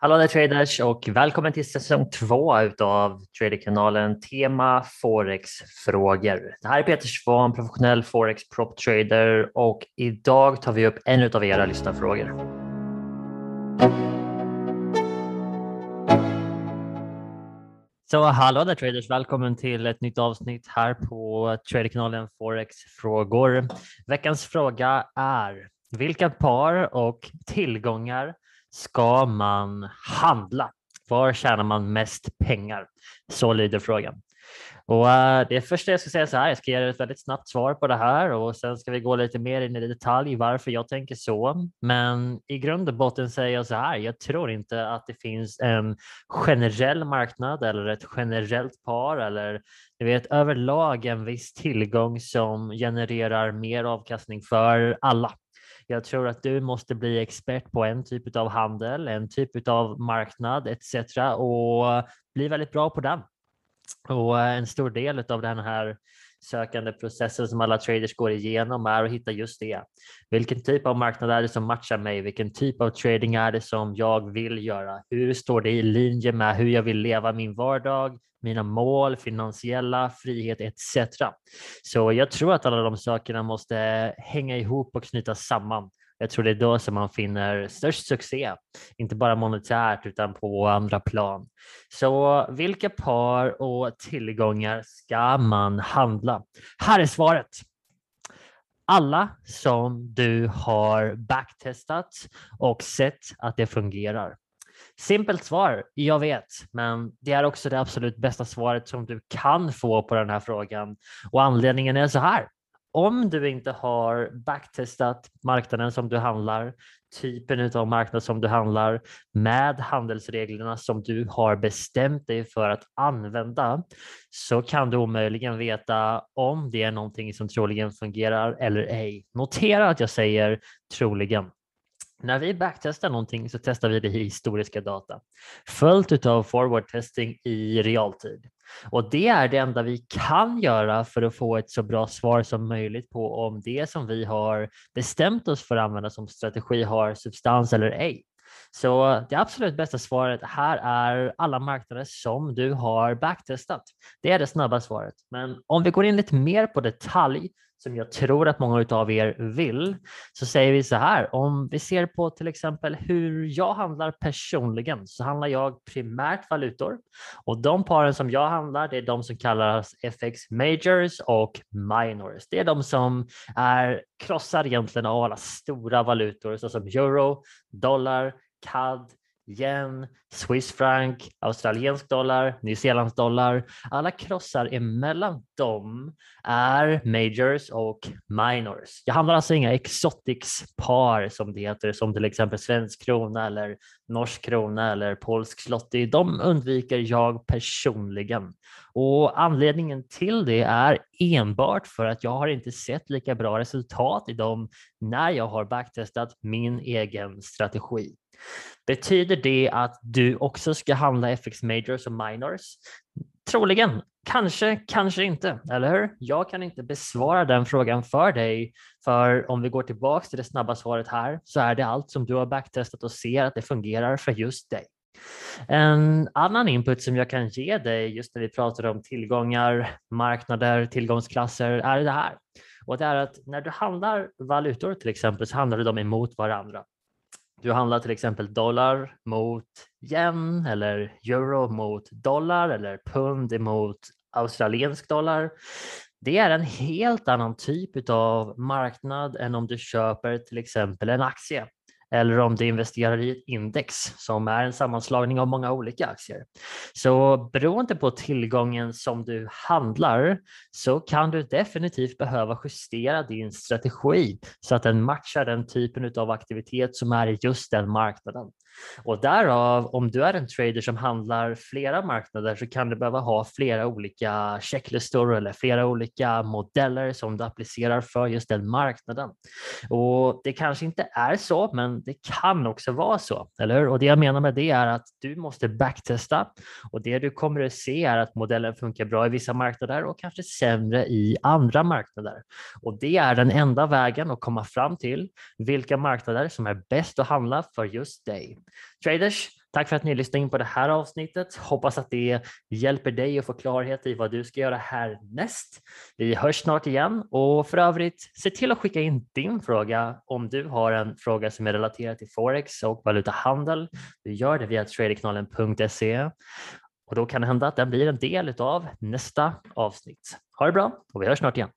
Hallå där traders och välkommen till säsong två utav Traderkanalen Tema Forex-frågor. Det här är Peter Svahn, professionell Forex prop trader och idag tar vi upp en av era lyssnarfrågor. Så hallå där traders, välkommen till ett nytt avsnitt här på Traderkanalen Forex-frågor. Veckans fråga är vilka par och tillgångar ska man handla? Var tjänar man mest pengar? Så lyder frågan. Och eh, det första jag ska säga så här, jag ska ge er ett väldigt snabbt svar på det här och sen ska vi gå lite mer in i detalj varför jag tänker så. Men i grund och botten säger jag så här, jag tror inte att det finns en generell marknad eller ett generellt par eller du vet överlag en viss tillgång som genererar mer avkastning för alla. Jag tror att du måste bli expert på en typ av handel, en typ av marknad etc. och bli väldigt bra på den. Och eh, en stor del av den här sökande processen som alla traders går igenom är att hitta just det. Vilken typ av marknad är det som matchar mig? Vilken typ av trading är det som jag vill göra? Hur står det i linje med hur jag vill leva min vardag? Mina mål, finansiella frihet etc. Så jag tror att alla de sakerna måste hänga ihop och knytas samman. Jag tror det är då som man finner störst succé, inte bara monetärt utan på andra plan. Så vilka par och tillgångar ska man handla? Här är svaret. Alla som du har backtestat och sett att det fungerar. Simpelt svar, jag vet, men det är också det absolut bästa svaret som du kan få på den här frågan. Och anledningen är så här. Om du inte har backtestat marknaden som du handlar, typen av marknad som du handlar med handelsreglerna som du har bestämt dig för att använda så kan du omöjligen veta om det är någonting som troligen fungerar eller ej. Notera att jag säger troligen. När vi backtestar någonting så testar vi det i historiska data följt av forward testing i realtid. Och det är det enda vi kan göra för att få ett så bra svar som möjligt på om det som vi har bestämt oss för att använda som strategi har substans eller ej. Så det absolut bästa svaret här är alla marknader som du har backtestat. Det är det snabba svaret. Men om vi går in lite mer på detalj som jag tror att många av er vill, så säger vi så här. Om vi ser på till exempel hur jag handlar personligen så handlar jag primärt valutor och de paren som jag handlar, det är de som kallas FX majors och minors. Det är de som är krossar egentligen av alla stora valutor såsom euro, dollar, CAD, yen, Swiss franc, australiensk dollar, nyzeeländsk dollar. Alla krossar emellan dem är majors och minors. Jag handlar alltså inga exotics par som det heter, som till exempel svensk krona eller norsk krona eller polsk zloty. De undviker jag personligen och anledningen till det är enbart för att jag har inte sett lika bra resultat i dem när jag har backtestat min egen strategi. Betyder det att du också ska handla FX majors och minors? Troligen, kanske, kanske inte, eller hur? Jag kan inte besvara den frågan för dig, för om vi går tillbaks till det snabba svaret här så är det allt som du har backtestat och ser att det fungerar för just dig. En annan input som jag kan ge dig just när vi pratar om tillgångar, marknader, tillgångsklasser är det här. Och det är att när du handlar valutor till exempel så handlar du dem emot varandra. Du handlar till exempel dollar mot yen eller euro mot dollar eller pund emot australiensk dollar. Det är en helt annan typ av marknad än om du köper till exempel en aktie eller om du investerar i ett index som är en sammanslagning av många olika aktier. Så beroende på tillgången som du handlar så kan du definitivt behöva justera din strategi så att den matchar den typen av aktivitet som är i just den marknaden. Och därav, om du är en trader som handlar flera marknader så kan du behöva ha flera olika checklistor eller flera olika modeller som du applicerar för just den marknaden. Och det kanske inte är så, men det kan också vara så, eller hur? Och det jag menar med det är att du måste backtesta och det du kommer att se är att modellen funkar bra i vissa marknader och kanske sämre i andra marknader. Och det är den enda vägen att komma fram till vilka marknader som är bäst att handla för just dig. Traders, Tack för att ni lyssnade in på det här avsnittet. Hoppas att det hjälper dig att få klarhet i vad du ska göra härnäst. Vi hörs snart igen och för övrigt se till att skicka in din fråga om du har en fråga som är relaterad till forex och valutahandel. Du gör det via traderkanalen.se och då kan det hända att den blir en del av nästa avsnitt. Ha det bra och vi hörs snart igen.